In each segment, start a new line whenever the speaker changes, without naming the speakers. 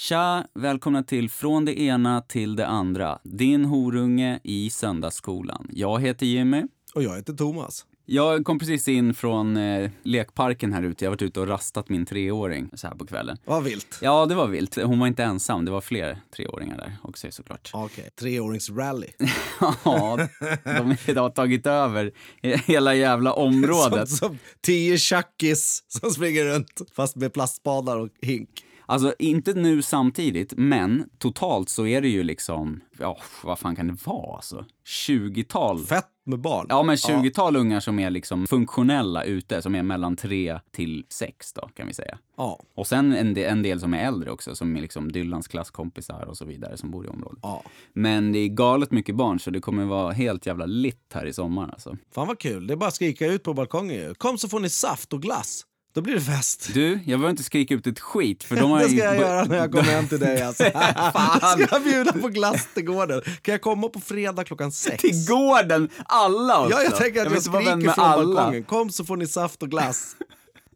Tja, välkomna till Från det ena till det andra. Din horunge i söndagsskolan. Jag heter Jimmy.
Och jag heter Thomas.
Jag kom precis in från eh, lekparken här ute. Jag har varit ute och rastat min treåring så här på kvällen.
Vad vilt.
Ja, det var vilt. Hon var inte ensam. Det var fler treåringar där också såklart.
Okej, okay. treåringsrally.
ja, de, de har tagit över hela jävla området.
som, som tio tjackis som springer runt fast med plastspadar och hink.
Alltså inte nu samtidigt, men totalt så är det ju liksom, ja vad fan kan det vara alltså? 20-tal.
Fett med barn.
Ja men 20-tal ja. ungar som är liksom funktionella ute, som är mellan 3 till 6 då kan vi säga.
Ja.
Och sen en del, en del som är äldre också, som är liksom Dylans klasskompisar och så vidare som bor i området.
Ja.
Men det är galet mycket barn så det kommer vara helt jävla litt här i sommar alltså.
Fan vad kul, det är bara att skrika ut på balkongen Kom så får ni saft och glass. Då blir det fest.
Du, jag behöver inte skrika ut ett skit för de har
Det ska jag göra när jag kommer hem till dig alltså. ska jag bjuda på glass till gården? Kan jag komma på fredag klockan sex?
Till gården? Alla också?
Ja, jag tänker att jag, jag skriker från alla. balkongen. Kom så får ni saft och glass.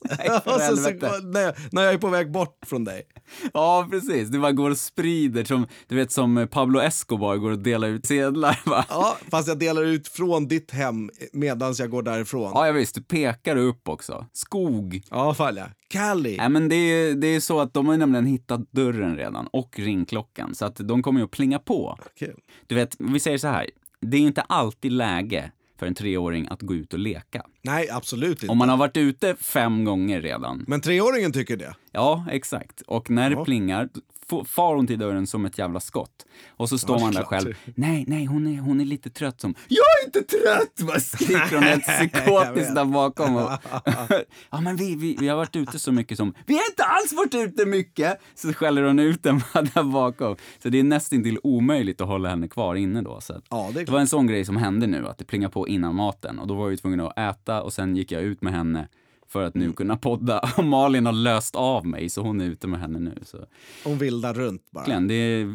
Nej, för
så, så, när, när jag är på väg bort från dig.
Ja, precis. Du bara går och sprider som, du vet, som Pablo Escobar går och delar ut sedlar. Va?
Ja, fast jag delar ut från ditt hem medan jag går därifrån.
Ja, jag visst. Du pekar upp också. Skog.
Ja, fan ja. Cali.
Nej, men det är, det är så att de har nämligen hittat dörren redan och ringklockan. Så att de kommer ju att plinga på.
Kul.
Du vet, vi säger så här. Det är inte alltid läge för en treåring att gå ut och leka.
Nej, absolut inte.
Om man har varit ute fem gånger redan.
Men treåringen tycker det?
Ja, exakt. Och när det plingar, far hon till dörren som ett jävla skott. Och så står ja, man där själv. Nej, nej, hon är, hon är lite trött som, jag är inte trött! Bara skriker hon helt psykotiskt där bakom. Och, ja, men vi, vi, vi har varit ute så mycket som, vi har inte alls varit ute mycket! Så skäller hon ut den där bakom. Så det är nästintill omöjligt att hålla henne kvar inne då. Så
ja, det,
det var en sån grej som hände nu, att det plingar på innan maten. Och då var jag tvungen att äta och sen gick jag ut med henne för att nu kunna podda. Och Malin har löst av mig, så hon är ute med henne nu. Så.
Hon vildar runt bara.
Det är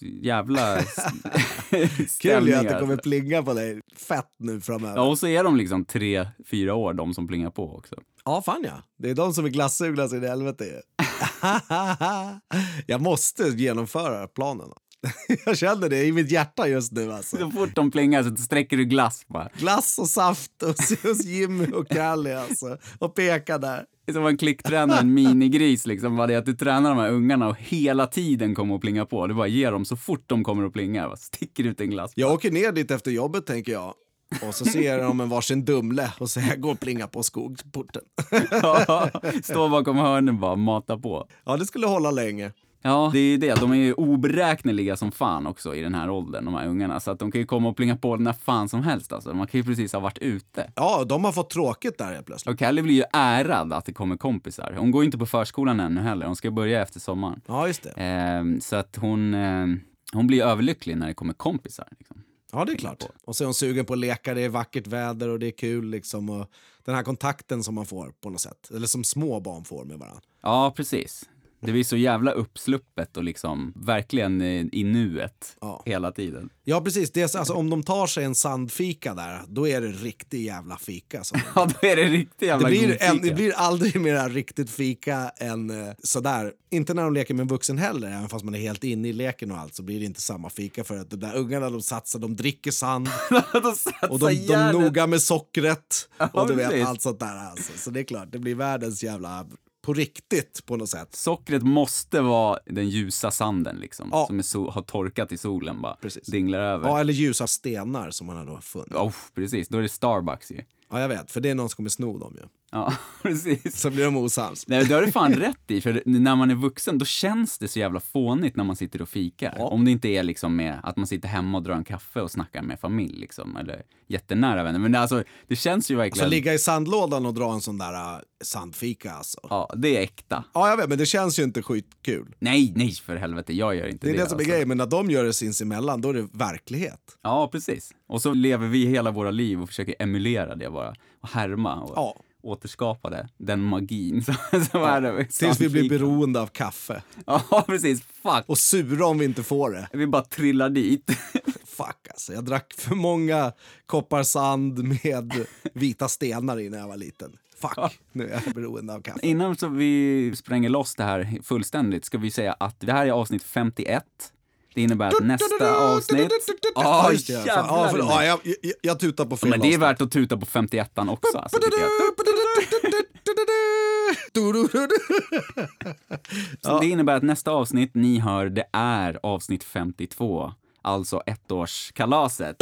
jävla
Kul ju att det kommer plinga på dig fett nu framöver.
Ja, och så är de liksom tre, fyra år, de som plingar på också.
Ja, fan ja. Det är de som är glassugna så i helvete. Jag måste genomföra planen. jag känner det i mitt hjärta just nu. Alltså.
Så fort de plingar så sträcker du glass bara.
Glass och saft hos, hos Jimmy och Kalle alltså. Och pekar där.
Det som en klicktränare, en minigris liksom. Bara det att du tränar de här ungarna och hela tiden kommer att plinga på. Du bara ger dem så fort de kommer att plinga. Bara sticker ut en glass.
Jag åker ner dit efter jobbet tänker jag. Och så ser de en varsin Dumle och så här går och plingar på skogsporten.
ja, stå bakom hörnen bara, mata på.
Ja, det skulle hålla länge.
Ja, det är det. De är ju oberäkneliga som fan också i den här åldern, de här ungarna. Så att de kan ju komma och plinga på när fan som helst alltså. Man kan ju precis ha varit ute.
Ja, de har fått tråkigt där helt plötsligt.
Och Kelly blir ju ärad att det kommer kompisar. Hon går inte på förskolan ännu heller. Hon ska börja efter sommaren.
Ja, just det.
Eh, så att hon, eh, hon blir överlycklig när det kommer kompisar. Liksom.
Ja, det är klart. Och så är hon sugen på att leka, det är vackert väder och det är kul liksom. Och den här kontakten som man får på något sätt. Eller som små barn får med varandra.
Ja, precis. Det blir så jävla uppsluppet och liksom verkligen i nuet ja. hela tiden.
Ja, precis. Det är, alltså, om de tar sig en sandfika där, då är det riktig jävla fika. Så.
ja, då är det riktigt jävla
det blir. En, det blir aldrig mer riktigt fika än uh, sådär. Inte när de leker med en vuxen heller, även fast man är helt inne i leken och allt så blir det inte samma fika för att de där ungarna de satsar, de dricker sand.
de
och de, de noga med sockret. Ja, och du vet, allt sånt där alltså. Så det är klart, det blir världens jävla på riktigt på något sätt.
Sockret måste vara den ljusa sanden liksom,
ja.
som so har torkat i solen bara.
Precis.
Dinglar över.
Ja, eller ljusa stenar som man har då funnit.
Oh, precis, då är det Starbucks ju.
Ja, jag vet, för det är någon som kommer sno dem ju.
Ja, precis.
Så blir de osams.
Nej, det har du fan rätt i, för när man är vuxen då känns det så jävla fånigt när man sitter och fikar. Ja. Om det inte är liksom med att man sitter hemma och drar en kaffe och snackar med familj liksom, eller jättenära vänner. Men det, alltså, det känns ju verkligen...
Så ligga i sandlådan och dra en sån där uh, sandfika alltså.
Ja, det är äkta.
Ja, jag vet, men det känns ju inte skitkul.
Nej, nej för helvete, jag gör inte
det.
Det
är det, det som är alltså. grejen, men när de gör det sinsemellan, då är det verkligen.
Ja, precis. Och så lever vi hela våra liv och försöker emulera det bara, och härma. Och...
Ja
återskapade den magin som, som ja, är det.
Tills vi blir beroende av kaffe.
Ja, precis. Fuck.
Och sura om vi inte får det.
Vi bara trillar dit.
Fuck alltså, jag drack för många koppar sand med vita stenar innan jag var liten. Fuck, nu är jag beroende av kaffe.
Innan så vi spränger loss det här fullständigt ska vi säga att det här är avsnitt 51. Det innebär att nästa avsnitt...
Ja,
jävlar!
Ja, för, ja, jag, jag, jag tutar på fel
Men det är värt att tuta på 51 också. Alltså. Så Det innebär att nästa avsnitt ni hör, det är avsnitt 52. Alltså ettårskalaset.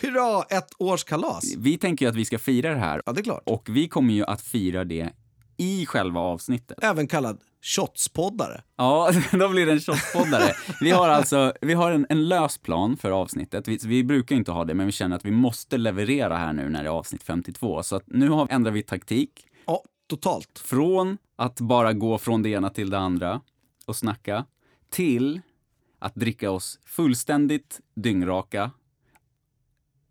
Hurra, ett års kalas.
Vi tänker ju att vi ska fira det här.
Ja, det är klart.
Och vi kommer ju att fira det i själva avsnittet.
Även kallad shotspoddare.
Ja, då blir det en shotpoddare. Vi har alltså vi har en, en lös plan för avsnittet. Vi, vi brukar inte ha det, men vi känner att vi måste leverera här nu när det är avsnitt 52. Så att nu har, ändrar vi taktik.
Ja, totalt.
Från att bara gå från det ena till det andra och snacka, till att dricka oss fullständigt dyngraka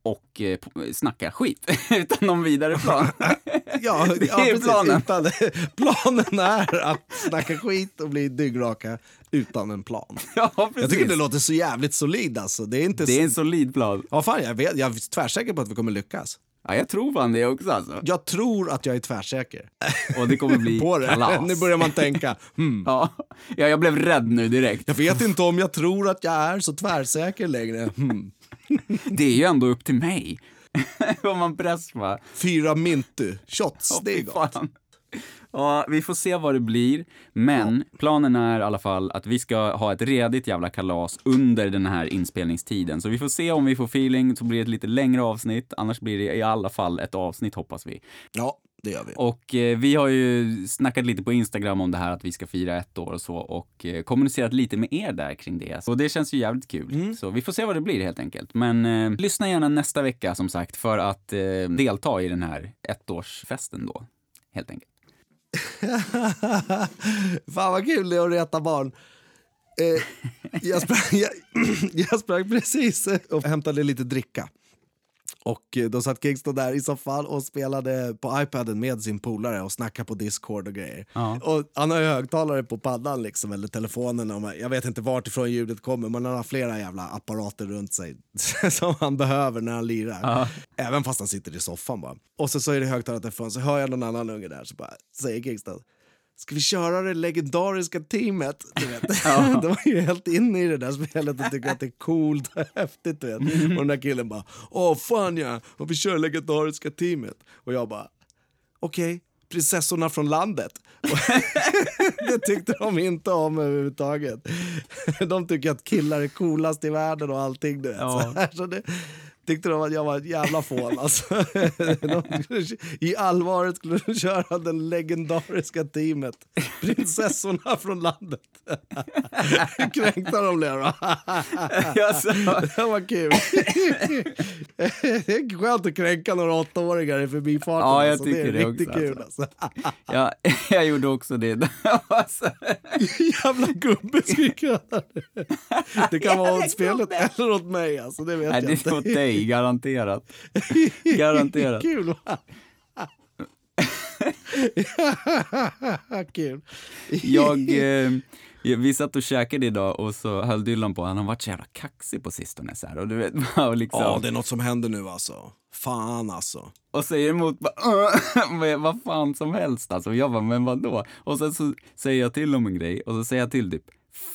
och eh, snacka skit utan någon vidare plan.
Ja,
Det
ja
är
precis.
planen.
Utan, planen är att snacka skit och bli dyngraka utan en plan.
ja, precis.
Jag tycker det låter så jävligt solid alltså. Det är inte
det är en solid plan.
Ja, fan, jag, vet, jag är tvärsäker på att vi kommer lyckas.
Ja, jag tror fan det också alltså.
Jag tror att jag är tvärsäker
Och det kommer bli
på det.
kalas.
Nu börjar man tänka, hmm,
Ja, ja, jag blev rädd nu direkt.
jag vet inte om jag tror att jag är så tvärsäker längre. Hmm.
Det är ju ändå upp till mig. Om man press va?
Fyra mintu, shots, det är gott.
Ja, vi får se vad det blir. Men planen är i alla fall att vi ska ha ett redigt jävla kalas under den här inspelningstiden. Så vi får se om vi får feeling, så blir det ett lite längre avsnitt. Annars blir det i alla fall ett avsnitt hoppas vi.
Ja, det gör vi.
Och eh, vi har ju snackat lite på Instagram om det här att vi ska fira ett år och så och eh, kommunicerat lite med er där kring det. Och det känns ju jävligt kul. Så vi får se vad det blir helt enkelt. Men eh, lyssna gärna nästa vecka som sagt för att eh, delta i den här ettårsfesten då. Helt enkelt.
Fan vad kul det är att reta barn. Eh, jag, sprang, jag, jag sprang precis och hämtade lite dricka. Och eh, då satt Kingston där i soffan och spelade på iPaden med sin polare och snackade på Discord och grejer.
Ja.
Och han har ju högtalare på paddan liksom, eller telefonen. Jag vet inte vart ifrån ljudet kommer men han har flera jävla apparater runt sig som han behöver när han lirar.
Ja.
Även fast han sitter i soffan bara. Och så, så är det högtalartelefon så hör jag någon annan unge där så bara säger Kingston Ska vi köra det legendariska teamet? Du vet. De var ju helt inne i det där spelet och tycker att det är coolt och häftigt. Du vet. Och den där killen bara, åh fan ja, och vi kör legendariska teamet. Och jag bara, okej, prinsessorna från landet. Det tyckte de inte om överhuvudtaget. De tycker att killar är coolast i världen och allting. Du vet.
Ja.
Så, här, så det, tyckte de att jag var ett jävla fån. Alltså. I allvaret skulle de köra den legendariska teamet. Prinsessorna från landet. Kränkta de blev då. Det var kul. Det är skönt att kränka några åttaåringar i förbifarten.
Ja, jag
alltså.
tycker
det är
det
riktigt
också,
kul.
alltså.
Alltså.
ja, jag gjorde också det. Alltså,
Jävla gubbe skriker. Det kan vara åt spelet eller åt mig. Alltså, det vet
nej,
jag
det
inte.
Dig, garanterat. Garanterat.
Kul va? Kul.
Jag, eh, vi satt och käkade idag och så höll Dylan på, han har varit så jävla kaxig på sistone så här, och du vet, och liksom,
Ja, det är något som händer nu alltså. Fan alltså.
och säger emot vad fan som helst alltså. Och jag bara, men vadå? Och sen så säger jag till om en grej och så säger jag till typ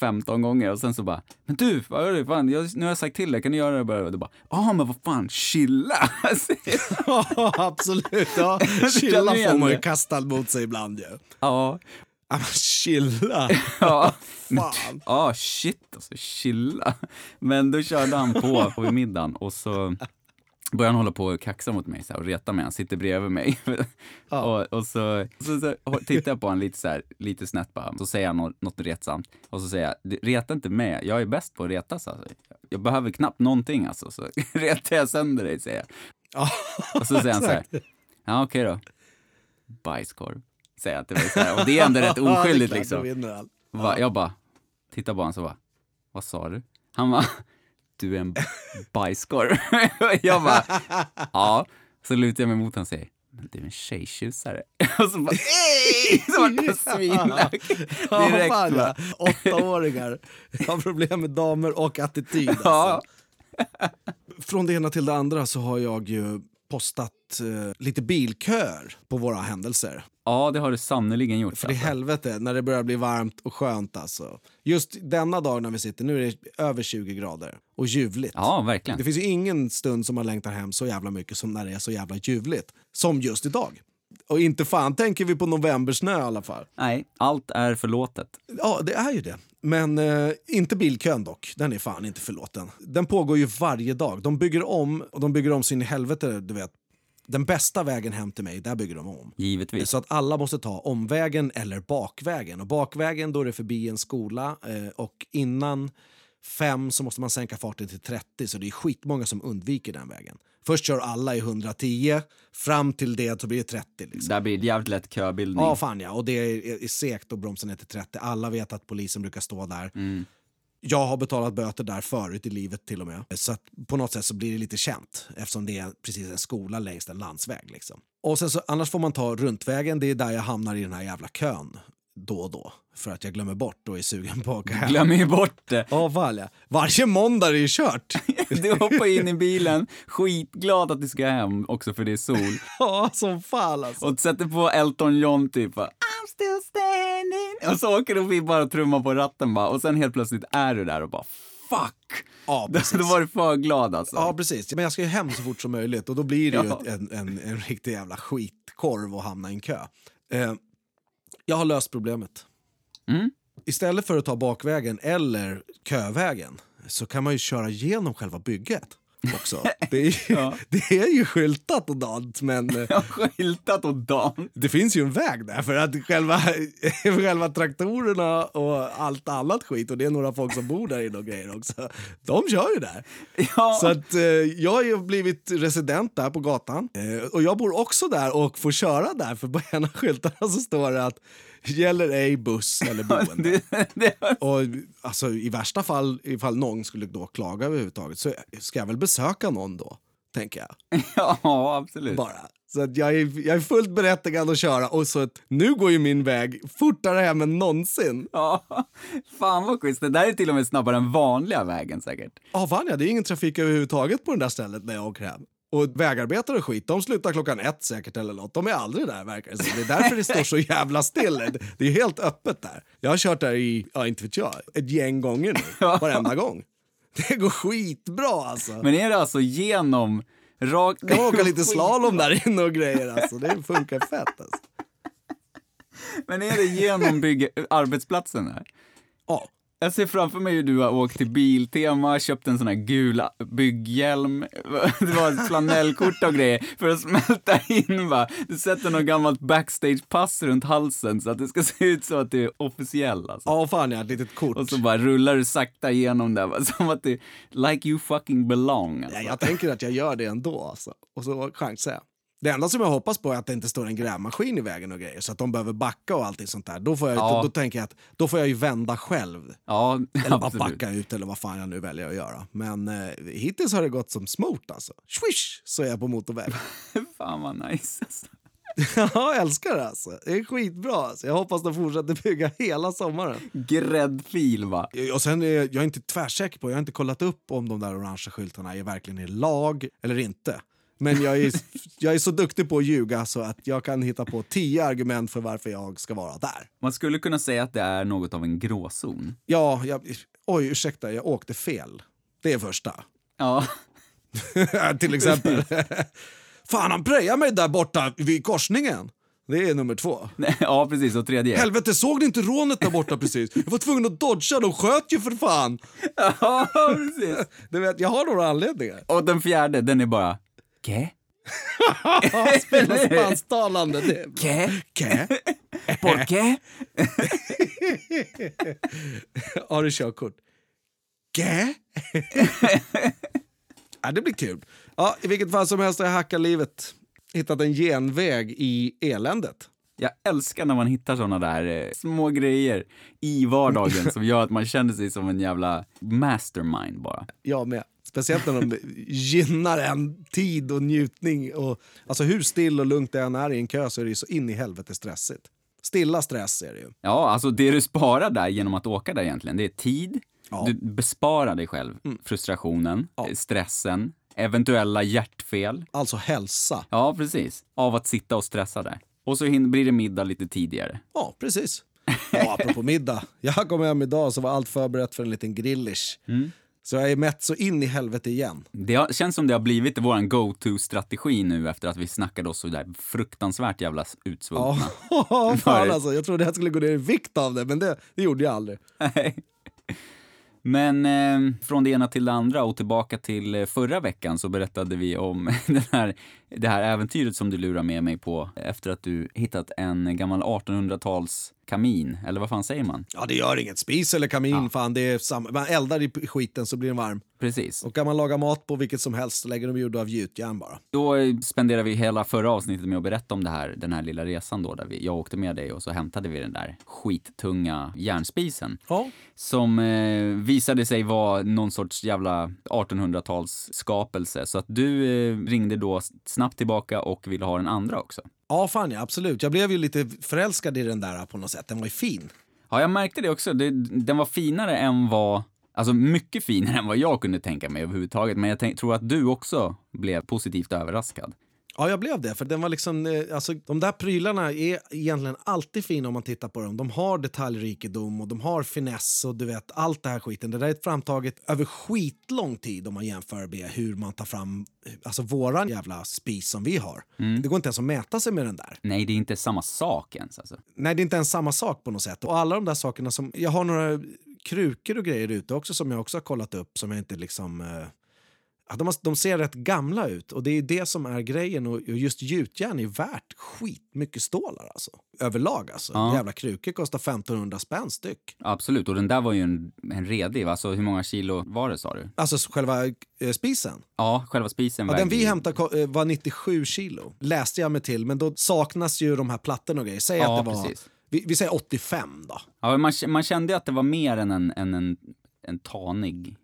15 gånger och sen så bara, men du, vad? Fan, jag, nu har jag sagt till dig, kan du göra det? bara?" Och du bara, ja men vad fan, chilla!
Ja, absolut. Ja. Chilla får man ju kastad mot sig ibland ju.
ja,
Ja, chilla.
ja.
Fan.
Ja, shit alltså, chilla. Men då körde han på vid middagen och så började han hålla på och kaxa mot mig så här, och reta mig. Han sitter bredvid mig. och, och så, så, så tittar jag på honom lite, så här, lite snett bara. Så säger han något, något retsamt. Och så säger jag, reta inte mig, jag är bäst på att retas alltså. Jag behöver knappt någonting alltså, så retar jag sönder dig, säger jag.
Ja,
Och så säger han så här, ja okej då. Bajskorv, säger han till mig så här. Och det är ändå rätt oskyldigt liksom.
han.
Va, jag bara, tittar på honom så bara, vad sa du? Han bara, du är en bajskorv. jag bara, ja. Så lutar jag mig mot honom och säger, men du är en tjejtjusare. och så bara, "Ej!" så vart jag svinlack.
Ja,
Direkt
fan,
bara.
ja. Åttaåringar har problem med damer och attityd. Alltså.
Ja.
Från det ena till det andra så har jag ju postat eh, lite bilköer på våra händelser.
Ja, det har det sannerligen gjort.
För i helvete, när det börjar bli varmt och skönt alltså. Just denna dag när vi sitter, nu är det över 20 grader och ljuvligt.
Ja, verkligen.
Det finns ju ingen stund som man längtar hem så jävla mycket som när det är så jävla ljuvligt. Som just idag. Och inte fan tänker vi på novembersnö i alla fall.
Nej, allt är förlåtet.
Ja, det är ju det. Men eh, inte bilkön dock. Den är fan inte förlåten. Den pågår ju varje dag. De bygger om och de bygger om sin helvete, du vet. Den bästa vägen hem till mig, där bygger de om.
Givetvis.
Så att alla måste ta omvägen eller bakvägen. Och bakvägen då är det förbi en skola eh, och innan fem så måste man sänka farten till 30 så det är skitmånga som undviker den vägen. Först kör alla i 110, fram till det så blir det 30. Liksom.
Där blir det jävligt lätt köbildning.
Ja, fan ja. Och det är, är segt att bromsa ner till 30. Alla vet att polisen brukar stå där.
Mm.
Jag har betalat böter där förut i livet till och med. Så att på något sätt så blir det lite känt eftersom det är precis en skola längs en landsväg. Liksom. Och sen så, annars får man ta runtvägen. Det är där jag hamnar i den här jävla kön då och då. För att jag glömmer bort och är sugen på att åka hem.
Glömmer ju bort det.
Ja. Varje måndag är det ju kört.
Du hoppar in i bilen, skitglad att du ska hem också för det är sol.
ja, som fan alltså.
Och sätter på Elton John typ I'm still standing. Och så åker du bara och trummar på ratten bara. Och sen helt plötsligt är du där och bara fuck.
Ja, precis.
då var du för glad alltså.
Ja, precis. Men jag ska ju hem så fort som möjligt och då blir det
Ja.
ju en, en, en riktig jävla skitkorv att hamna i en kö. Eh, jag har löst problemet.
Mm.
Istället för att ta bakvägen eller kövägen så kan man ju köra genom själva bygget också. Det är ju,
Ja.
det är ju skyltat och dant, men
skyltat åt dagen.
det finns ju en väg där för att själva, själva traktorerna och allt annat skit och det är några folk som bor där inne och grejer också. De kör ju där.
Ja.
Så att eh, jag har ju blivit resident där på gatan eh, och jag bor också där och får köra där för på ena skyltarna så står det att gäller ej buss eller boende. Och alltså, i värsta fall, ifall någon skulle då klaga överhuvudtaget så ska jag väl besöka någon då, tänker jag.
ja, absolut.
Bara. Så att jag, är, jag är fullt berättigad att köra och så att nu går ju min väg fortare hem än någonsin.
Ja, fan vad schysst. Det där är till och med snabbare än vanliga vägen säkert.
Ja, fan ja, det är ingen trafik överhuvudtaget på det där stället när jag åker hem. Och vägarbetare och skit, de slutar klockan ett säkert eller något. De är aldrig där verkar det. Det är därför det står så jävla still. Det är helt öppet där. Jag har kört där i, ja inte vet jag, ett gäng gånger nu. Varenda gång. Det går skitbra alltså.
Men är det alltså genom rakt...
Jag åka lite slalom där inne och grejer alltså. Det funkar fett alltså.
Men är det genom bygg... arbetsplatsen där?
Ja.
Jag ser framför mig hur du har åkt till Biltema, köpt en sån här gul bygghjälm, det var ett flanellkort och grejer för att smälta in va. Du sätter något gammalt backstagepass runt halsen så att det ska se ut så att du är officiell alltså.
Ja, fan ja, ett litet kort.
Och så bara rullar du sakta igenom där va, som att det, like you fucking belong alltså.
Ja, jag tänker att jag gör det ändå alltså. Och så chansar jag. Det enda som jag hoppas på är att det inte står en grävmaskin i vägen och grejer så att de behöver backa och allting sånt där. Då, får jag,
Ja.
då, då tänker jag att då får jag ju vända själv.
Ja,
Eller bara
absolut.
backa ut eller vad fan jag nu väljer att göra. Men eh, hittills har det gått som smort alltså. Swish så är jag på motorväg.
Fan vad nice alltså.
jag älskar det alltså. Det är skitbra alltså. Jag hoppas de fortsätter bygga hela sommaren.
Gräddfil va.
Och sen är jag är inte tvärsäker på, jag har inte kollat upp om de där orangea skyltarna är verkligen i lag eller inte. Men jag är, jag är så duktig på att ljuga så att jag kan hitta på tio argument för varför jag ska vara där.
Man skulle kunna säga att det är något av en gråzon.
Ja, jag, oj ursäkta, jag åkte fel. Det är första.
Ja.
Till exempel. Fan, han prejade mig där borta vid korsningen. Det är nummer två.
Ja, precis. Och tredje.
Helvete, såg ni inte rånet där borta precis? Jag var tvungen att dodga, de sköt ju för fan!
Ja, precis.
Du vet, jag har några anledningar.
Och den fjärde, den är bara... Kä?
Spela spansktalande.
Kä?
Kä?
Por qué?
Har du körkort? Kä? ja, det blir kul. Ja, I vilket fall som helst har jag hackat livet. Hittat en genväg i eländet.
Jag älskar när man hittar såna där eh, små grejer i vardagen som gör att man känner sig som en jävla mastermind bara.
Jag med. Speciellt när de gynnar en tid och njutning. Och, alltså hur still och lugnt det än är i en kö så är det ju så in i helvete stressigt. Stilla stress är det ju.
Ja, alltså det du sparar där genom att åka där egentligen, det är tid.
Ja.
Du besparar dig själv frustrationen,
Ja.
eh, stressen, eventuella hjärtfel.
Alltså hälsa.
Ja, precis. Av att sitta och stressa där. Och så blir det middag lite tidigare.
Ja, precis. Ja, apropå middag. Jag kom hem idag så var allt förberett för en liten grillish. Så jag är mätt så in i helvete igen.
Det har, känns som det har blivit vår go-to-strategi nu efter att vi snackade oss så där fruktansvärt jävla utsvultna.
Ja, fan alltså. Jag trodde jag skulle gå ner i vikt av det, men det, det gjorde jag aldrig.
Men eh, från det ena till det andra och tillbaka till eh, förra veckan så berättade vi om den här, det här äventyret som du lurar med mig på efter att du hittat en gammal 1800-tals kamin, eller vad fan säger man?
Ja, det gör inget. Spis eller kamin, fan det är samma. Man eldar i skiten så blir den varm.
Precis.
Och kan man laga mat på vilket som helst lägger de gjorda av gjutjärn bara.
Då eh, spenderade vi hela förra avsnittet med att berätta om det här, den här lilla resan då, där vi, jag åkte med dig och så hämtade vi den där skittunga järnspisen.
Ja.
Som eh, visade sig vara någon sorts jävla 1800-tals skapelse. Så att du eh, ringde då snabbt tillbaka och ville ha den andra också.
Ja, fan ja, absolut. Jag blev ju lite förälskad i den där på något sätt. Den var ju fin.
Ja, jag märkte det också. Det, den var finare än vad... Alltså mycket finare än vad jag kunde tänka mig överhuvudtaget. Men jag tror att du också blev positivt överraskad.
Ja, jag blev det. För den var liksom, eh, alltså, de där prylarna är egentligen alltid fina om man tittar på dem. De har detaljrikedom och de har finess och du vet, allt det här skiten. Det där är framtaget över skitlång tid om man jämför med hur man tar fram alltså, våran jävla spis som vi har. Det går inte ens att mäta sig med den där.
Nej, det är inte samma sak ens alltså.
Nej, det är inte ens samma sak på något sätt. Och alla de där sakerna som, jag har några krukor och grejer ute också som jag också har kollat upp som jag inte liksom eh, de, har, de ser rätt gamla ut och det är det som är grejen. Och just gjutjärn är värt skitmycket stålar alltså. Överlag alltså.
Ja.
Jävla krukor kostar 1500 spänn styck.
Absolut, och den där var ju en, en redig. Alltså hur många kilo var det sa du?
Alltså själva eh, spisen.
Ja, själva spisen
Ja, den vi
ju-
hämtade eh, var 97 kilo. Läste jag mig till, men då saknas ju de här plattorna och grejer. Säg
Ja,
att det var,
precis.
vi, vi säger 85 då.
Ja, man, man kände att det var mer än en, än en, en tanig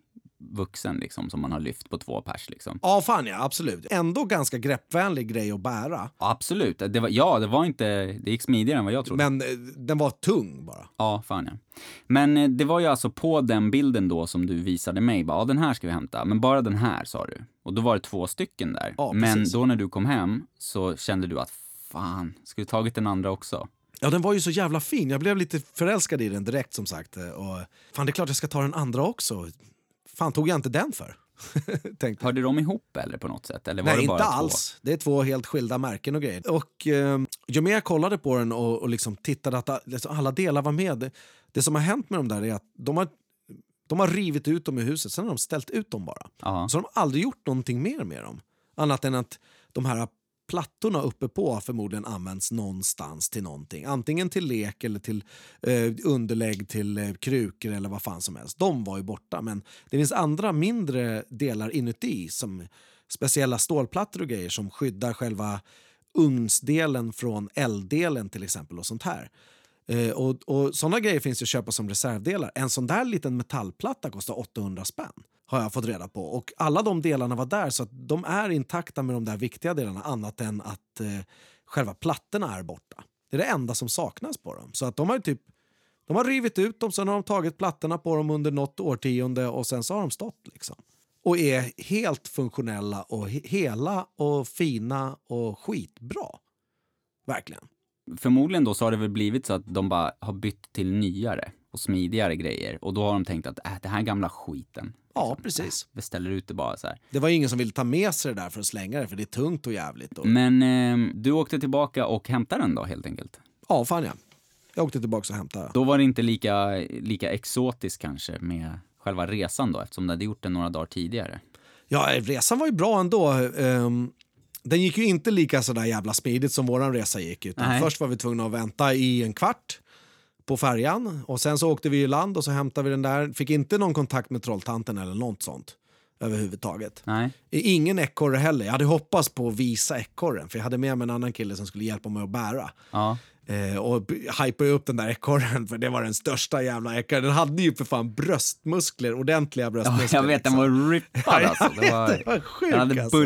vuxen liksom, som man har lyft på två pers. Liksom.
Ja, fan ja, absolut. Ändå ganska greppvänlig grej att bära.
Ja, absolut. Det var, ja, det var inte... Det gick smidigare än vad jag trodde.
Men eh, den var tung bara.
Ja, fan ja. Men eh, det var ju alltså på den bilden då som du visade mig, bara, ja den här ska vi hämta, men bara den här sa du. Och då var det två stycken där.
Ja,
men
precis.
då när du kom hem så kände du att fan, skulle du tagit den andra också?
Ja, den var ju så jävla fin. Jag blev lite förälskad i den direkt som sagt. Eh, Och, fan, det är klart jag ska ta den andra också. Fan, tog jag inte den för? Tänkte.
Hörde de ihop eller på något sätt? Eller var
Nej,
det bara
inte
två?
alls. Det är två helt skilda märken och grejer. Och eh, ju mer jag kollade på den och, och liksom tittade att liksom alla delar var med. Det, det som har hänt med dem där är att de har, de har rivit ut dem ur huset, sen har de ställt ut dem bara.
Ja.
Så de har aldrig gjort någonting mer med dem. Annat än att de här plattorna uppe på har förmodligen använts någonstans till någonting. Antingen till lek eller till eh, underlägg till eh, krukor eller vad fan som helst. De var ju borta. Men det finns andra mindre delar inuti som speciella stålplattor och grejer som skyddar själva ugnsdelen från elddelen till exempel och sånt här. Eh, och, och Såna grejer finns ju att köpa som reservdelar. En sån där liten metallplatta kostar 800 spänn har jag fått reda på. Och alla de delarna var där så att de är intakta med de där viktiga delarna annat än att eh, själva plattorna är borta. Det är det enda som saknas på dem. Så att de har typ de har rivit ut dem, sen har de tagit plattorna på dem under något årtionde och sen så har de stått liksom. Och är helt funktionella och he- hela och fina och skitbra. Verkligen.
Förmodligen då så har det väl blivit så att de bara har bytt till nyare och smidigare grejer. Och då har de tänkt att äh, det här gamla skiten.
Ja,
liksom,
precis.
äh, beställer ut det bara så här.
Det var ingen som ville ta med sig det där för att slänga det för det är tungt och jävligt. Och...
Men eh, du åkte tillbaka och hämtade den då helt enkelt?
Ja, fan ja. Jag åkte tillbaka och hämtade.
Då var det inte lika, lika exotiskt kanske med själva resan då eftersom du hade gjort den några dagar tidigare.
Ja, resan var ju bra ändå. Ehm, den gick ju inte lika sådär jävla smidigt som våran resa gick. Utan
Nej.
först var vi tvungna att vänta i en kvart på färjan och sen så åkte vi i land och så hämtade vi den där. Fick inte någon kontakt med trolltanten eller något sånt överhuvudtaget.
Nej.
Ingen ekorre heller. Jag hade hoppats på att visa ekorren för jag hade med mig en annan kille som skulle hjälpa mig att bära.
Ja.
Eh, och hypade upp den där ekorren för det var den största jävla ekorren. Den hade ju för fan bröstmuskler, ordentliga
ja
bröstmuskler.
jag vet, den
liksom.
var rippad alltså. Det var, den hade
alltså.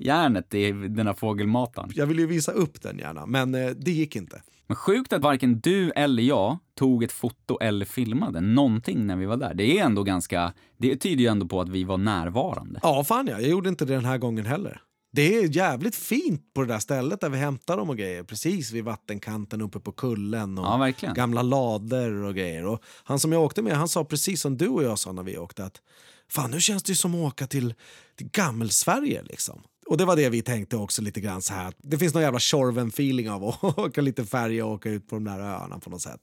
Järnet i den här fågelmataren.
Jag ville ju visa upp den gärna, men eh, det gick inte.
Men sjukt att varken du eller jag tog ett foto eller filmade någonting när vi var där. Det är ändå ganska, det tyder ju ändå på att vi var närvarande.
Ja, fan ja. Jag gjorde inte det den här gången heller. Det är jävligt fint på det där stället där vi hämtar dem och grejer. Precis vid vattenkanten uppe på kullen och
Ja,
gamla lader och grejer. Och han som jag åkte med han sa precis som du och jag sa när vi åkte att fan nu känns det ju som att åka till, till gammelsverige liksom. Och det var det vi tänkte också lite grann så här. Det finns någon jävla Tjorven-feeling av att åka lite färja och åka ut på de där öarna på något sätt.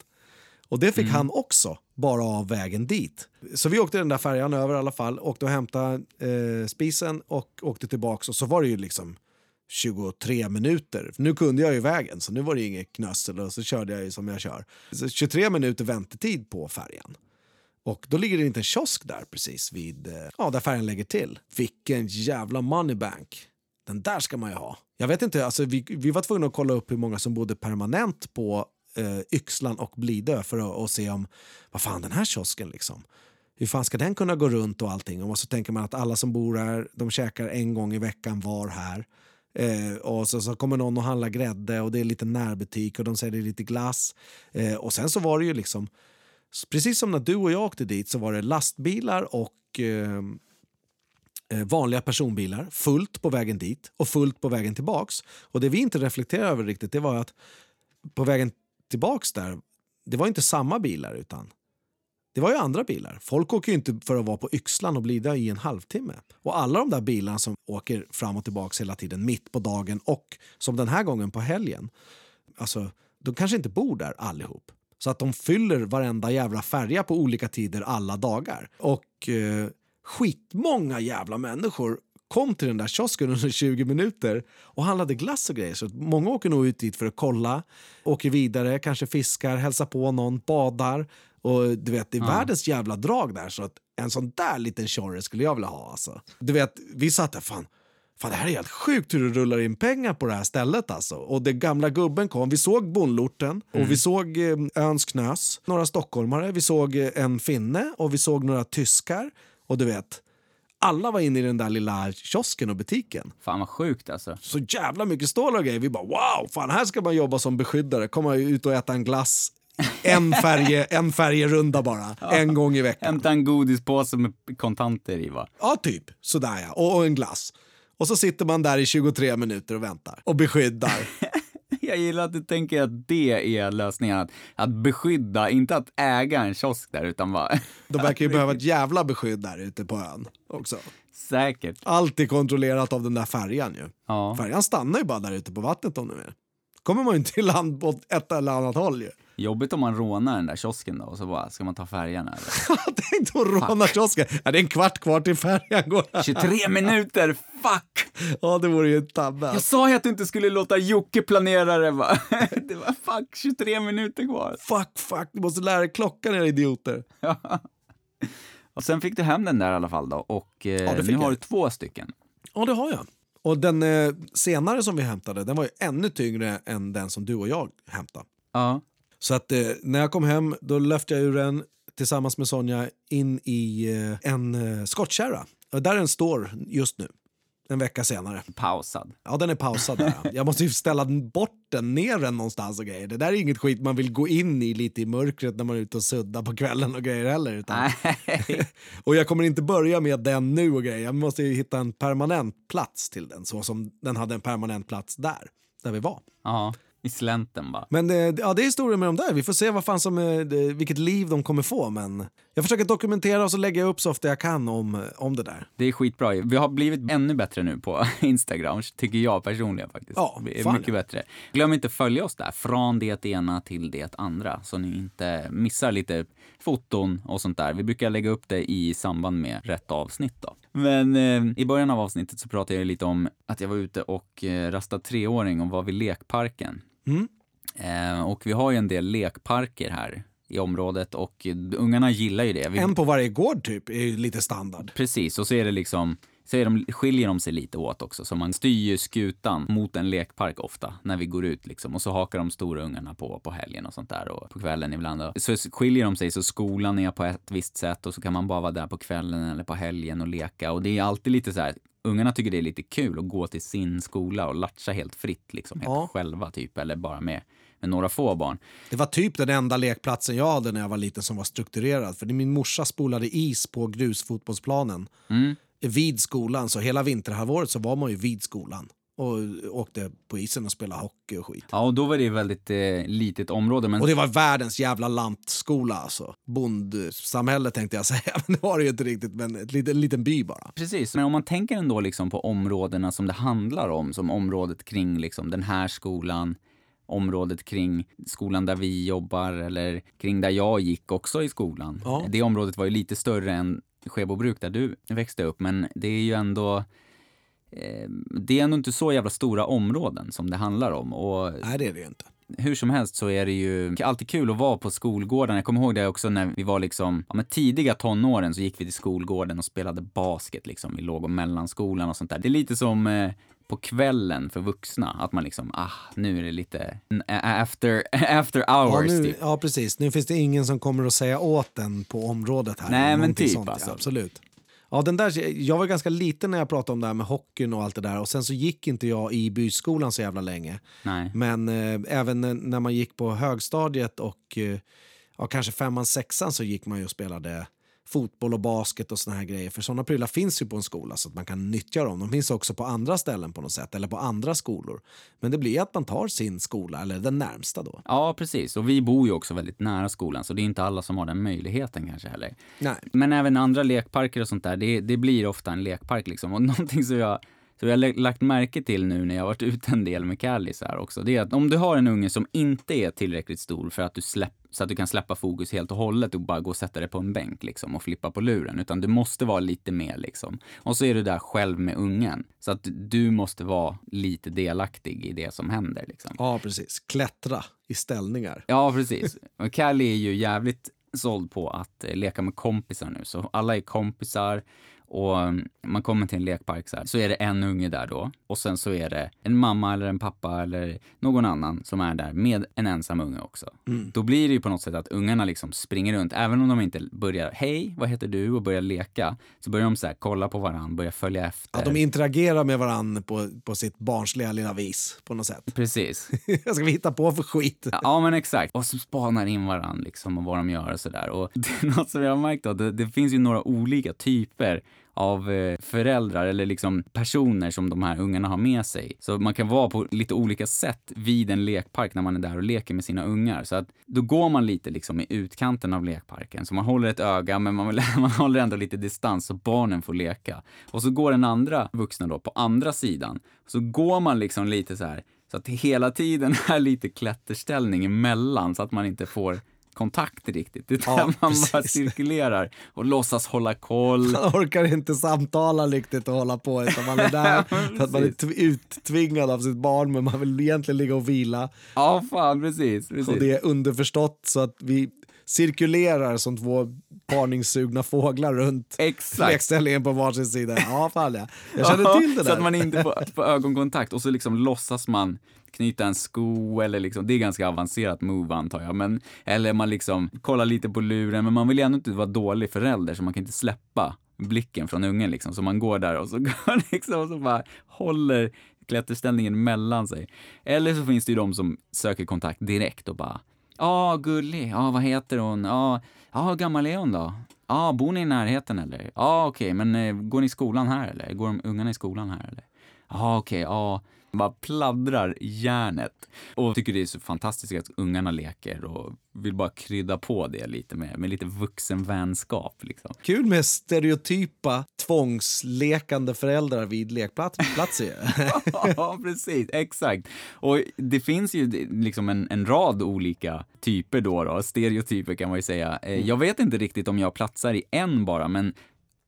Och det fick
Mm.
han också, bara av vägen dit. Så vi åkte den där färjan över i alla fall, åkte och hämtade eh, spisen och åkte tillbaks och så var det ju liksom 23 minuter. Nu kunde jag ju vägen så nu var det inget knössel och så körde jag ju som jag kör. Så 23 minuter väntetid på färjan. Och då ligger det inte en kiosk där precis vid, eh, ja där färjan lägger till. Vilken jävla moneybank. Den där ska man ju ha. Jag vet inte, alltså vi, vi var tvungna att kolla upp hur många som bodde permanent på eh, Yxlan och Blidö för att och se om, vad fan den här kiosken liksom. Hur fan ska den kunna gå runt och allting? Och så tänker man att alla som bor här, de käkar en gång i veckan var här. Eh, och så, så kommer någon och handlar grädde och det är lite närbutik och de säljer lite glass. Eh, och sen så var det ju liksom, precis som när du och jag åkte dit så var det lastbilar och eh, eh, Eh, vanliga personbilar fullt på vägen dit och fullt på vägen tillbaks. Och det vi inte reflekterade över riktigt det var att på vägen tillbaks där, det var inte samma bilar utan det var ju andra bilar. Folk åker ju inte för att vara på Yxlan och blida i en halvtimme. Och alla de där bilarna som åker fram och tillbaks hela tiden mitt på dagen och som den här gången på helgen. Alltså, de kanske inte bor där allihop. Så att de fyller varenda jävla färja på olika tider alla dagar. Och eh, skitmånga jävla människor kom till den där kiosken under 20 minuter och handlade glass och grejer. Så många åker nog ut dit för att kolla, åker vidare, kanske fiskar, hälsar på någon, badar. Och du vet, det är världens jävla drag där. Så att en sån där liten tjorre skulle jag vilja ha. Alltså. Du vet, vi satt där, fan, fan det här är helt sjukt hur det rullar in pengar på det här stället alltså. Och den gamla gubben kom, vi såg bondlorten och vi såg eh, öns knös, några stockholmare, vi såg eh, en finne och vi såg några tyskar. Och du vet, alla var inne i den där lilla kiosken och butiken.
Fan vad sjukt alltså.
Så jävla mycket stålar och grejer. Vi bara wow, fan här ska man jobba som beskyddare. Komma ut och äta en glass. En, färge, en färgerunda bara, en gång i veckan.
Hämta en godispåse med kontanter i va?
Ja, typ. Sådär ja. Och, och en glass. Och så sitter man där i 23 minuter och väntar. Och beskyddar.
Jag gillar att du tänker att det är lösningen. Att, att beskydda, inte att äga en kiosk där utan bara...
De verkar ju behöva ett jävla beskydd där ute på ön också.
Säkert.
Allt är kontrollerat av den där färjan ju.
Ja.
Färjan stannar ju bara där ute på vattnet om du vill. kommer man ju inte till land på ett eller annat håll ju.
Jobbigt om man rånar den där kiosken då och så bara, ska man ta färjan eller?
Tänk då råna kiosken. Ja, det är en kvart kvar till färjan går.
23 minuter, fuck!
Ja, det vore ju en tabbe.
Jag sa ju att du inte skulle låta Jocke planera det va? Det var fuck, 23 minuter kvar.
Fuck, fuck, du måste lära dig klockan era idioter.
Och sen fick du hem den där i alla fall då och eh,
fick
nu har du två stycken.
Ja, det har jag. Och den eh, senare som vi hämtade, den var ju ännu tyngre än den som du och jag hämtade.
Ja.
Så att eh, när jag kom hem, då löfte jag ur den tillsammans med Sonja in i eh, en eh, skottkärra. Där den står just nu, en vecka senare.
Pausad.
Ja, den är pausad där. Jag måste ju ställa bort den, ner den någonstans och grejer. Det där är inget skit man vill gå in i lite i mörkret när man är ute och suddar på kvällen och grejer heller. Utan... Och jag kommer inte börja med den nu och grejer. Jag måste ju hitta en permanent plats till den, så som den hade en permanent plats där, där vi var.
Ja, i slänten bara.
Men eh, ja, det är historien med de där. Vi får se vad fan som, eh, vilket liv de kommer få. Men jag försöker dokumentera och så lägger jag upp så ofta jag kan om, eh, om det där.
Det är skitbra. Vi har blivit ännu bättre nu på Instagram, tycker jag personligen faktiskt.
Ja,
Vi är
fan
mycket bättre. Glöm inte att följa oss där, från det ena till det andra, så ni inte missar lite foton och sånt där. Vi brukar lägga upp det i samband med rätt avsnitt då. Men eh, i början av avsnittet så pratade jag lite om att jag var ute och eh, rastade treåring och var vid lekparken.
Mm.
Eh, och vi har ju en del lekparker här i området och ungarna gillar ju det. Vi,
En på varje gård typ är ju lite standard.
Precis, och så är det liksom så är de, skiljer de sig lite åt också. Så man styr ju skutan mot en lekpark ofta när vi går ut liksom. Och så hakar de stora ungarna på på helgen och sånt där och på kvällen ibland. Och så skiljer de sig så skolan är på ett visst sätt och så kan man bara vara där på kvällen eller på helgen och leka. Och det är alltid lite så här, ungarna tycker det är lite kul att gå till sin skola och latcha helt fritt liksom, helt
Ja.
själva typ. Eller bara med, med några få barn.
Det var typ den enda lekplatsen jag hade när jag var liten som var strukturerad. För min morsa spolade is på grusfotbollsplanen
Mm.
vid skolan. Så hela vinterhalvåret så var man ju vid skolan och åkte på isen och spelade hockey och skit.
Ja, och då var det väldigt eh, litet område. Men
Och det var världens jävla lantskola alltså. Bondsamhälle tänkte jag säga, men det var det ju inte riktigt. Men en liten, liten by bara.
Precis, men om man tänker ändå liksom på områdena som det handlar om, som området kring liksom den här skolan, området kring skolan där vi jobbar eller kring där jag gick också i skolan.
Ja.
Det området var ju lite större än Skebobruk där du växte upp, men det är ju ändå det är ändå inte så jävla stora områden som det handlar om. Och
Nej, det är det ju inte.
hur som helst så är det ju alltid kul att vara på skolgården. Jag kommer ihåg det också när vi var liksom, ja men tidiga tonåren så gick vi till skolgården och spelade basket liksom i låg och mellanskolan och sånt där. Det är lite som eh, på kvällen för vuxna, att man liksom, ah, nu är det lite after, after
Ja,
hours
nu,
typ.
ja, precis. Nu finns det ingen som kommer att säga åt den på området här.
Nej, men typ,
sånt, ja,
alltså.
absolut. Ja, den där, jag var ganska liten när jag pratade om det här med hockeyn och allt det där. Och sen så gick inte jag i byskolan så jävla länge.
Nej.
Men eh, även när- man gick på högstadiet och eh, ja, kanske femman, sexan så gick man ju och spelade fotboll och basket och såna här grejer. För såna prylar finns ju på en skola så att man kan nyttja dem. De finns också på andra ställen på något sätt eller på andra skolor. Men det blir att man tar sin skola eller den närmsta då.
Ja, precis. Och vi bor ju också väldigt nära skolan, så det är inte alla som har den möjligheten kanske heller.
Nej.
Men även andra lekparker och sånt där, det, det blir ofta en lekpark liksom. Och någonting som jag, som jag har lagt märke till nu när jag har varit ute en del med Callis här också, det är att om du har en unge som inte är tillräckligt stor för att du släpp, så att du kan släppa fokus helt och hållet och bara gå och sätta dig på en bänk liksom och flippa på luren, utan du måste vara lite mer liksom. Och så är du där själv med ungen, så att du måste vara lite delaktig i det som händer liksom.
Ja, precis. Klättra i ställningar.
Ja, precis. Och Callie är ju jävligt såld på att eh, leka med kompisar nu. Så alla är kompisar och mm, man kommer till en lekpark så här, så är det en unge där då. Och sen så är det en mamma eller en pappa eller någon annan som är där med en ensam unge också. Då blir det ju på något sätt att ungarna liksom springer runt, även om de inte börjar hej, vad heter du? och börjar leka, så börjar de så här kolla på varandra, börja följa efter.
Ja, de interagerar med varandra på, på sitt barnsliga lilla vis på något sätt.
Precis.
Vad ska vi hitta på för skit?
Ja, men exakt. Och så spanar in varandra liksom och vad de gör och sådär. Och det är något som jag har märkt då, det, det finns ju några olika typer av eh, föräldrar eller liksom personer som de här ungarna har med sig. Så man kan vara på lite olika sätt vid en lekpark när man är där och leker med sina ungar. Så att då går man lite liksom i utkanten av lekparken. Så man håller ett öga men man, vill, man håller ändå lite distans så barnen får leka. Och så går den andra vuxna då på andra sidan. Så går man liksom lite så här så att det hela tiden är lite klätterställning emellan så att man inte får kontakt riktigt. Utan
Ja,
man bara
precis.
cirkulerar och låtsas hålla koll.
Man orkar inte samtala riktigt och hålla på utan man är där för att man är tv- uttvingad av sitt barn men man vill egentligen ligga och vila.
Ja, fan precis. precis.
Och det är underförstått så att vi cirkulerar som två parningssugna fåglar runt
Exakt.
lekställningen på varsin sida. Ja, fan ja. Jag känner till det
Så att
där.
man inte får, får ögonkontakt och så liksom låtsas man knyta en sko eller liksom, det är ganska avancerat move antar jag, men eller man liksom kollar lite på luren, men man vill ju ändå inte vara dålig förälder så man kan inte släppa blicken från ungen liksom, så man går där och så går liksom och så bara håller klätterställningen mellan sig. Eller så finns det ju de som söker kontakt direkt och bara Ja, gullig. Ja, vad heter hon? Ja, ah, hur gammal är hon då? Ja, bor ni i närheten eller? Ja, okej, men eh, går ni i skolan här eller? Går de ungarna i skolan här eller? Ja, okej, ja. Bara pladdrar järnet. Och tycker det är så fantastiskt att ungarna leker och vill bara krydda på det lite med, med lite vuxenvänskap liksom.
Kul med stereotypa tvångslekande föräldrar vid lekplatser.
ja, precis. Exakt. Och det finns ju liksom en, en rad olika typer då, då, stereotyper kan man ju säga. Eh, Jag vet inte riktigt om jag platsar i en bara, men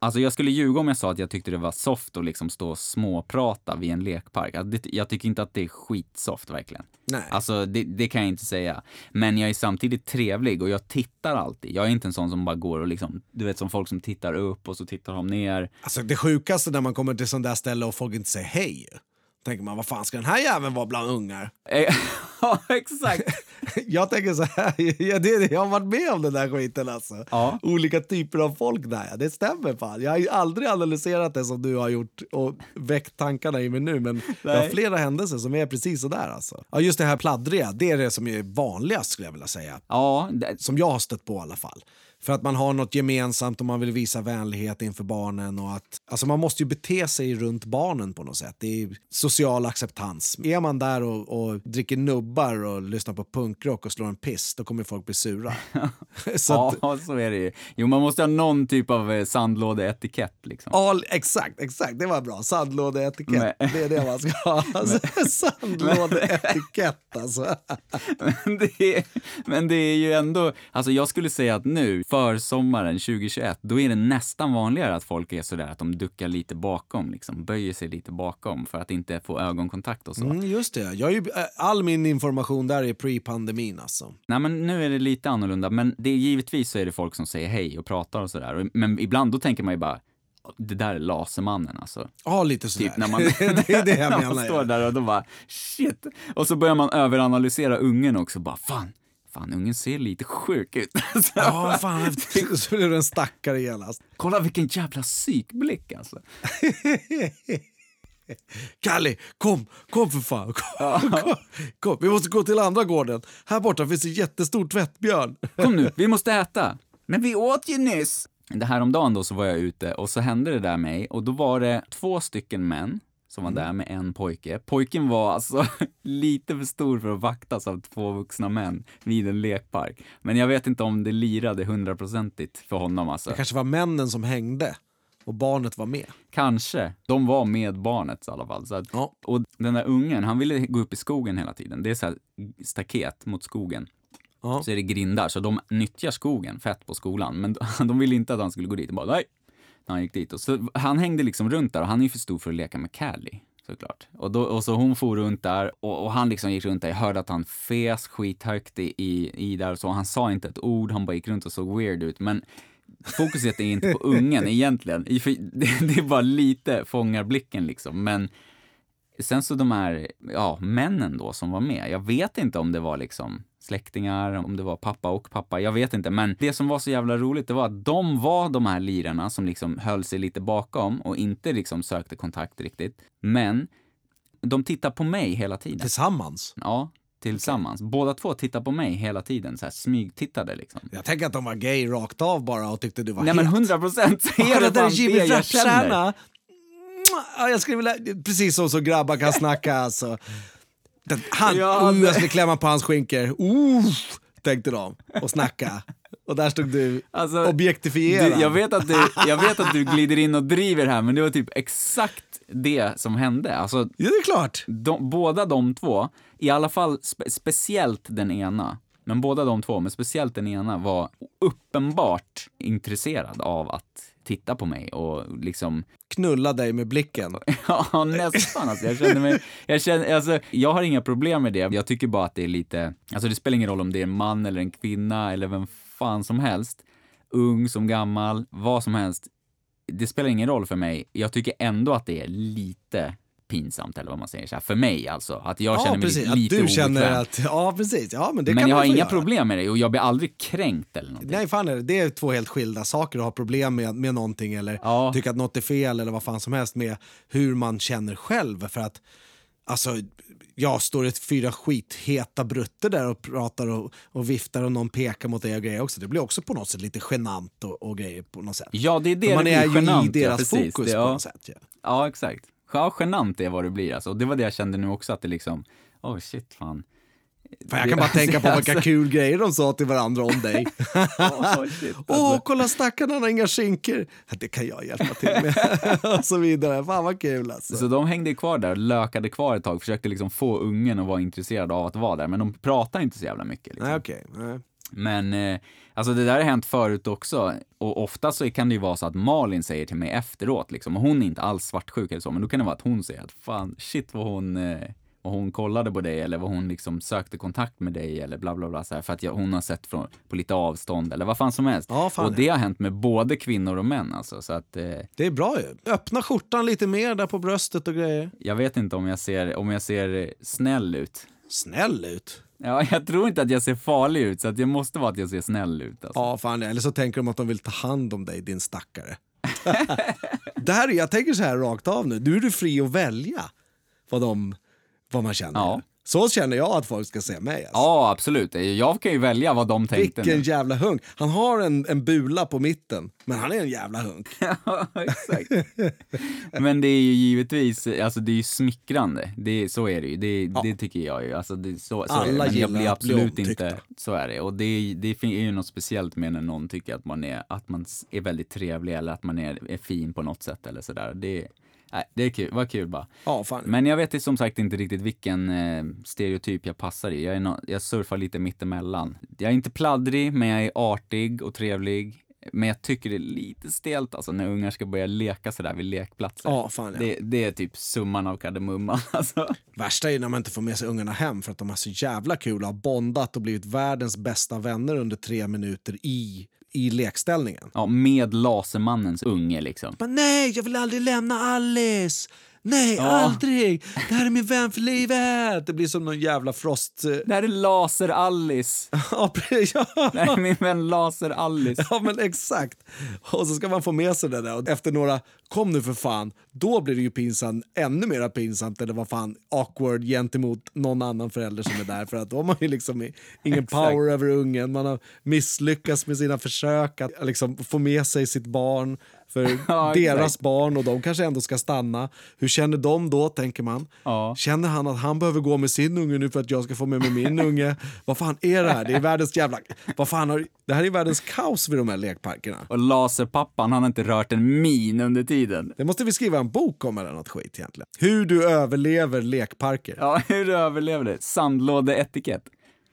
Alltså jag skulle ljuga om jag sa att jag tyckte det var soft att liksom stå och småprata vid en lekpark. Alltså det, jag tycker inte att det är skitsoft verkligen.
Nej.
Alltså det, det kan jag inte säga. Men jag är samtidigt trevlig och jag tittar alltid. Jag är inte en sån som bara går och liksom, du vet som folk som tittar upp och så tittar de ner.
Alltså det sjukaste när man kommer till sån där ställe och folk inte säger hej. Tänker man, vad fan ska den här jäveln vara bland ungar?
Eh, Ja, exakt.
Jag tänker så här, jag, det, jag har varit med om den där skiten alltså.
Ja.
Olika typer av folk där, det stämmer fan. Jag har aldrig analyserat det som du har gjort och väckt tankarna i mig nu, men jag har
Nej.
flera händelser som är precis sådär alltså. Ja, just det här pladdriga, det är det som är vanligast skulle jag vilja säga.
Ja, det,
Som jag har stött på i alla fall. För att man har något gemensamt och man vill visa vänlighet inför barnen. Och att, alltså man måste ju bete sig runt barnen på något sätt. Det är social acceptans. Är man där och, och dricker nubbar och lyssnar på punkrock och slår en piss, då kommer folk bli sura. så
ja,
att,
så är det ju. Jo, man måste ha någon typ av eh, sandlådeetikett liksom.
all, exakt, exakt, det var bra. Sandlådeetikett, det är det man ska ha. Sandlådeetikett alltså.
Men det, är, men det är ju ändå, alltså jag skulle säga att nu, för sommaren 2021, då är det nästan vanligare att folk är sådär att de duckar lite bakom, liksom böjer sig lite bakom för att inte få ögonkontakt och så.
Mm, just det, jag ju, all min information där är pre-pandemin alltså.
Nej men nu är det lite annorlunda, men det givetvis så är det folk som säger hej och pratar och sådär. Men ibland då tänker man ju bara, det där är Lasermannen alltså.
Ja, lite sådär.
Typ när man,
det är det jag
när
menar.
man
ja.
står där och då bara shit. Och så börjar man överanalysera ungen också. Bara fan, fan ungen ser lite sjuk ut.
Ja, fan. Så blir du en stackare genast.
Kolla vilken jävla psykblick alltså.
Kalle, kom, kom för fan. Kom, kom, kom. Vi måste gå till andra gården. Här borta finns en jättestor tvättbjörn.
Kom nu, vi måste äta. Men vi åt ju nyss. Det här om dagen då så var jag ute och så hände det där mig och då var det två stycken män som var där med en pojke. Pojken var alltså lite för stor för att vaktas av två vuxna män vid en lekpark. Men jag vet inte om det lirade hundraprocentigt för honom alltså.
Det kanske var männen som hängde och barnet var med.
Kanske. De var med barnet i alla fall. Så att,
Ja.
Och den där ungen, han ville gå upp i skogen hela tiden. Det är så här staket mot skogen.
Ja.
Så är det grindar, så de nyttjar skogen fett på skolan. Men de ville inte att han skulle gå dit. De bara nej. När han gick dit. Och så, han hängde liksom runt där och han är ju för stor för att leka med Callie. Såklart. Och, då, och så hon for runt där och, och han liksom gick runt där. Jag hörde att han fes skithögt i, i, i där och så. Han sa inte ett ord, han bara gick runt och såg weird ut. Men fokuset är inte på ungen egentligen. Det, det är bara lite fångar blicken liksom. Men sen så de här, ja, männen då som var med. Jag vet inte om det var liksom släktingar, om det var pappa och pappa, jag vet inte. Men det som var så jävla roligt, det var att de var de här lirarna som liksom höll sig lite bakom och inte liksom sökte kontakt riktigt. Men de tittar på mig hela tiden.
Tillsammans.
Ja, tillsammans. Båda två tittar på mig hela tiden, så här smygtittade liksom.
Jag tänker att de var gay rakt av bara och tyckte du var
Nej men
het.
hundra procent så är
Kolla
det
där Jimmy
det jag
skulle vilja, precis så som grabbar kan snacka alltså. Den- Han,
Ja, det-
jag skulle klämma på hans skinkor. Oh, tänkte de och snacka. Och där stod du
Alltså,
objektifierad.
Du, jag, vet att du, jag vet att du glider in och driver här, men det var typ exakt det som hände. Alltså,
Ja, det är klart.
de, båda de två, i alla fall spe, speciellt den ena, men båda de två, men speciellt den ena, var uppenbart intresserad av att titta på mig och liksom
Knulla dig med blicken.
Ja, nästan. Alltså, jag känner mig... Jag, känner, alltså, jag har inga problem med det. Jag tycker bara att det är lite... Alltså det spelar ingen roll om det är en man eller en kvinna eller vem fan som helst. Ung som gammal, vad som helst. Det spelar ingen roll för mig. Jag tycker ändå att det är lite pinsamt, eller vad man säger. Så här, för mig alltså. Att jag känner mig
precis.
lite,
Att du känner
obekväm.
att, ja precis, ja men det
Men
kan
jag har inga
göra.
problem med det och jag blir aldrig kränkt eller någonting.
Nej, fan är det. det är två helt skilda saker att ha problem med, med någonting eller
Ja.
tycka att något är fel eller vad fan som helst med hur man känner själv. För att, alltså, jag står ett fyra skitheta brutter där och pratar och, och viftar och någon pekar mot det och grejer också. Det blir också på något sätt lite genant och, och grejer på något sätt.
Ja, det är det
För man
det
är ju
genant,
i deras
ja,
fokus
det,
på
ja.
något sätt. Ja.
Ja, exakt. Ja, genant är vad det blir alltså. Och det var det jag kände nu också, att det liksom, oh shit fan.
Fan, jag kan bara tänka på vilka kul grejer de sa till varandra om dig.
oh, shit,
Åh,
alltså.
kolla stackarn, han har inga skinkor. Det kan jag hjälpa till med. och så vidare. Fan vad kul alltså.
Så de hängde kvar där, lökade kvar ett tag, försökte liksom få ungen att vara intresserad av att vara där, men de pratade inte så jävla mycket. Liksom.
Nej, okej. Nej.
Men eh, alltså det där har hänt förut också. Och ofta så kan det ju vara så att Malin säger till mig efteråt, liksom, och hon är inte alls svartsjuk eller så, men då kan det vara att hon säger att fan, shit vad hon, eh, vad hon kollade på dig eller vad hon liksom sökte kontakt med dig eller bla bla bla så här, för att jag, hon har sett från, på lite avstånd eller vad fan som helst.
Ja, fan
och det har hänt med både kvinnor och män alltså, så att eh,
Det är bra ju. Öppna skjortan lite mer där på bröstet och grejer.
jag vet inte om jag ser, om jag ser snäll ut
snäll ut.
Ja, jag tror inte att jag ser farlig ut, så att det måste vara att jag ser snäll ut. Alltså.
Ja, fan, eller så tänker de att de vill ta hand om dig, din stackare. det här, jag tänker så här rakt av nu, nu är du fri att välja vad, de, vad man känner.
Ja.
Så känner jag att folk ska se mig. Alltså.
Ja, absolut. Jag kan ju välja vad de tänkte.
Vilken
nu.
jävla hunk. Han har en, en bula på mitten, men han är en jävla hunk.
ja, exakt. Men det är ju givetvis, alltså det är ju smickrande. Det, så är det ju. Det, ja. det tycker jag ju. Alltså det, så, så
Alla
är det. Men jag blir absolut inte, så är det. Och det, det är ju något speciellt med när någon tycker att man är, att man är väldigt trevlig eller att man är, är fin på något sätt eller sådär. Det Nej, det är kul. var kul bara.
Ja, fan.
Men jag vet som sagt inte riktigt vilken eh, stereotyp jag passar i. Jag, är no jag surfar lite mittemellan. Jag är inte pladdrig, men jag är artig och trevlig. Men jag tycker det är lite stelt alltså när ungar ska börja leka sådär vid lekplatser.
Ja, fan, ja.
Det, det, är typ summan av kardemumman alltså.
Värsta är när man inte får med sig ungarna hem för att de är så jävla kul och har bondat och blivit världens bästa vänner under tre minuter i i lekställningen.
Ja, med Lasermannens unge liksom.
Men nej, jag vill aldrig lämna Alice! Nej, ja. aldrig! Det här är min vän för livet! Det blir som någon jävla frost... Eh,
det här är Laser-Alice.
ja, ja.
Det här är min vän Laser-Alice.
Ja, men exakt. Och så ska man få med sig det där. Och efter några, kom nu för fan, då blir det ju pinsamt, ännu mer pinsamt eller vad fan, awkward gentemot någon annan förälder som är där. För att då har man ju liksom ingen power över ungen, man har misslyckats med sina försök att liksom få med sig sitt barn för ja, deras barn och de kanske ändå ska stanna. Hur känner de då, tänker man?
Ja.
Känner han att han behöver gå med sin unge nu för att jag ska få med mig min unge? Vad fan är det här? Det är världens jävla... Vad fan har... Det här är världens kaos vid de här lekparkerna.
Och laserpappan, han har inte rört en min under tiden.
Det måste vi skriva en bok om eller något skit egentligen. Hur du överlever lekparker.
Ja, hur du överlever det. Sandlådeetikett.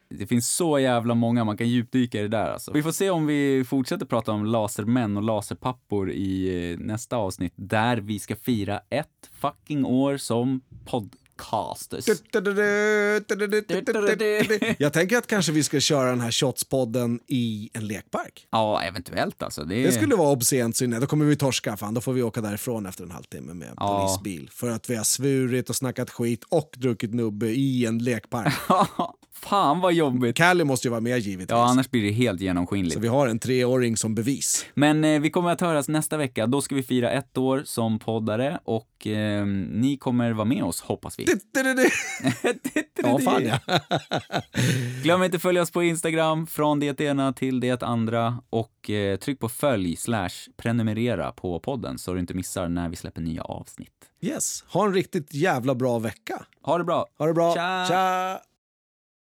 Det finns så jävla många, man kan djupdyka i det där alltså. Vi får se om vi fortsätter prata om lasermän och laserpappor i eh, nästa avsnitt, där vi ska fira ett fucking år som podcasters.
Jag tänker att kanske vi ska köra den här Shotspodden i en lekpark.
Ja, eventuellt alltså. Det,
det skulle vara obscent synne. Då kommer vi torska, fan. Då får vi åka därifrån efter en halvtimme med ja. polisbil. För att vi har svurit och snackat skit och druckit nubbe i en lekpark.
Fan vad jobbigt.
Kalle måste ju vara med givetvis.
Ja, annars blir det helt genomskinligt.
Så vi har en treåring som bevis.
Men eh, vi kommer att höras nästa vecka. Då ska vi fira ett år som poddare och eh, ni kommer vara med oss, hoppas vi.
ja, fan ja.
Glöm inte att följa oss på Instagram, från det ena till det andra och eh, tryck på följ slash prenumerera på podden så du inte missar när vi släpper nya avsnitt.
Yes. Ha en riktigt jävla bra vecka.
Ha det bra.
Ha det bra.
Tja.
Tja.